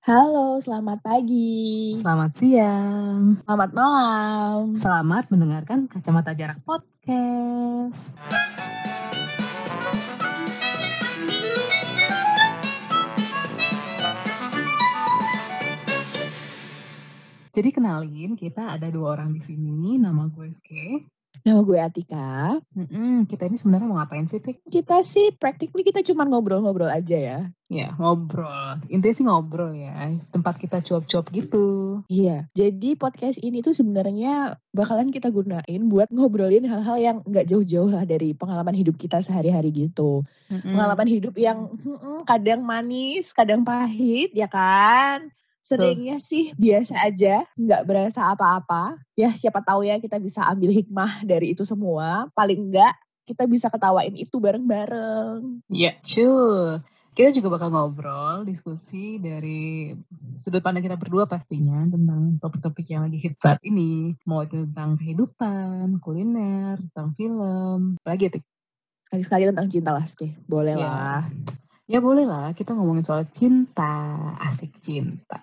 Halo, selamat pagi. Selamat siang. Selamat malam. Selamat mendengarkan Kacamata Jarak Podcast. Jadi kenalin, kita ada dua orang di sini. Nama gue Ske. Nama gue Atika. Mm-mm, kita ini sebenarnya mau ngapain sih, Tik? Kita sih practically kita cuma ngobrol-ngobrol aja ya. Ya, ngobrol. Intinya sih ngobrol ya. Tempat kita cuap-cuap gitu. Iya. Jadi podcast ini tuh sebenarnya bakalan kita gunain buat ngobrolin hal-hal yang nggak jauh-jauh lah dari pengalaman hidup kita sehari-hari gitu. Mm-mm. Pengalaman hidup yang mm-mm, kadang manis, kadang pahit, ya kan? Seringnya sih biasa aja, nggak berasa apa-apa. Ya siapa tahu ya kita bisa ambil hikmah dari itu semua. Paling enggak kita bisa ketawain itu bareng-bareng. Ya, cuy. Kita juga bakal ngobrol, diskusi dari sudut pandang kita berdua pastinya tentang topik-topik yang lagi hit saat ini. Mau itu tentang kehidupan, kuliner, tentang film, apalagi ya, Tik? Sekali-sekali tentang cinta lah sih, boleh Ya. lah. Ya boleh lah, kita ngomongin soal cinta, asik cinta.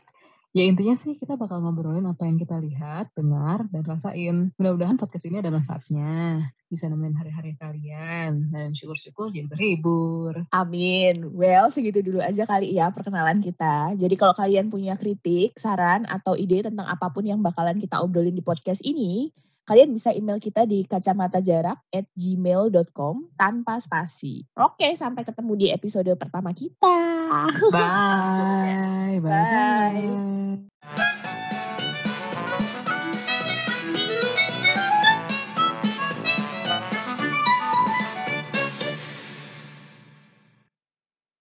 Ya intinya sih kita bakal ngobrolin apa yang kita lihat, dengar, dan rasain. Mudah-mudahan podcast ini ada manfaatnya. Bisa nemenin hari-hari kalian. Dan syukur-syukur jadi berhibur. Amin. Well, segitu dulu aja kali ya perkenalan kita. Jadi kalau kalian punya kritik, saran, atau ide tentang apa pun yang bakalan kita obrolin di podcast ini, kalian bisa email kita di kacamatajarak at gmail.com tanpa spasi. Oke, sampai ketemu di episode pertama kita. Bye. Bye. Bye. Bye.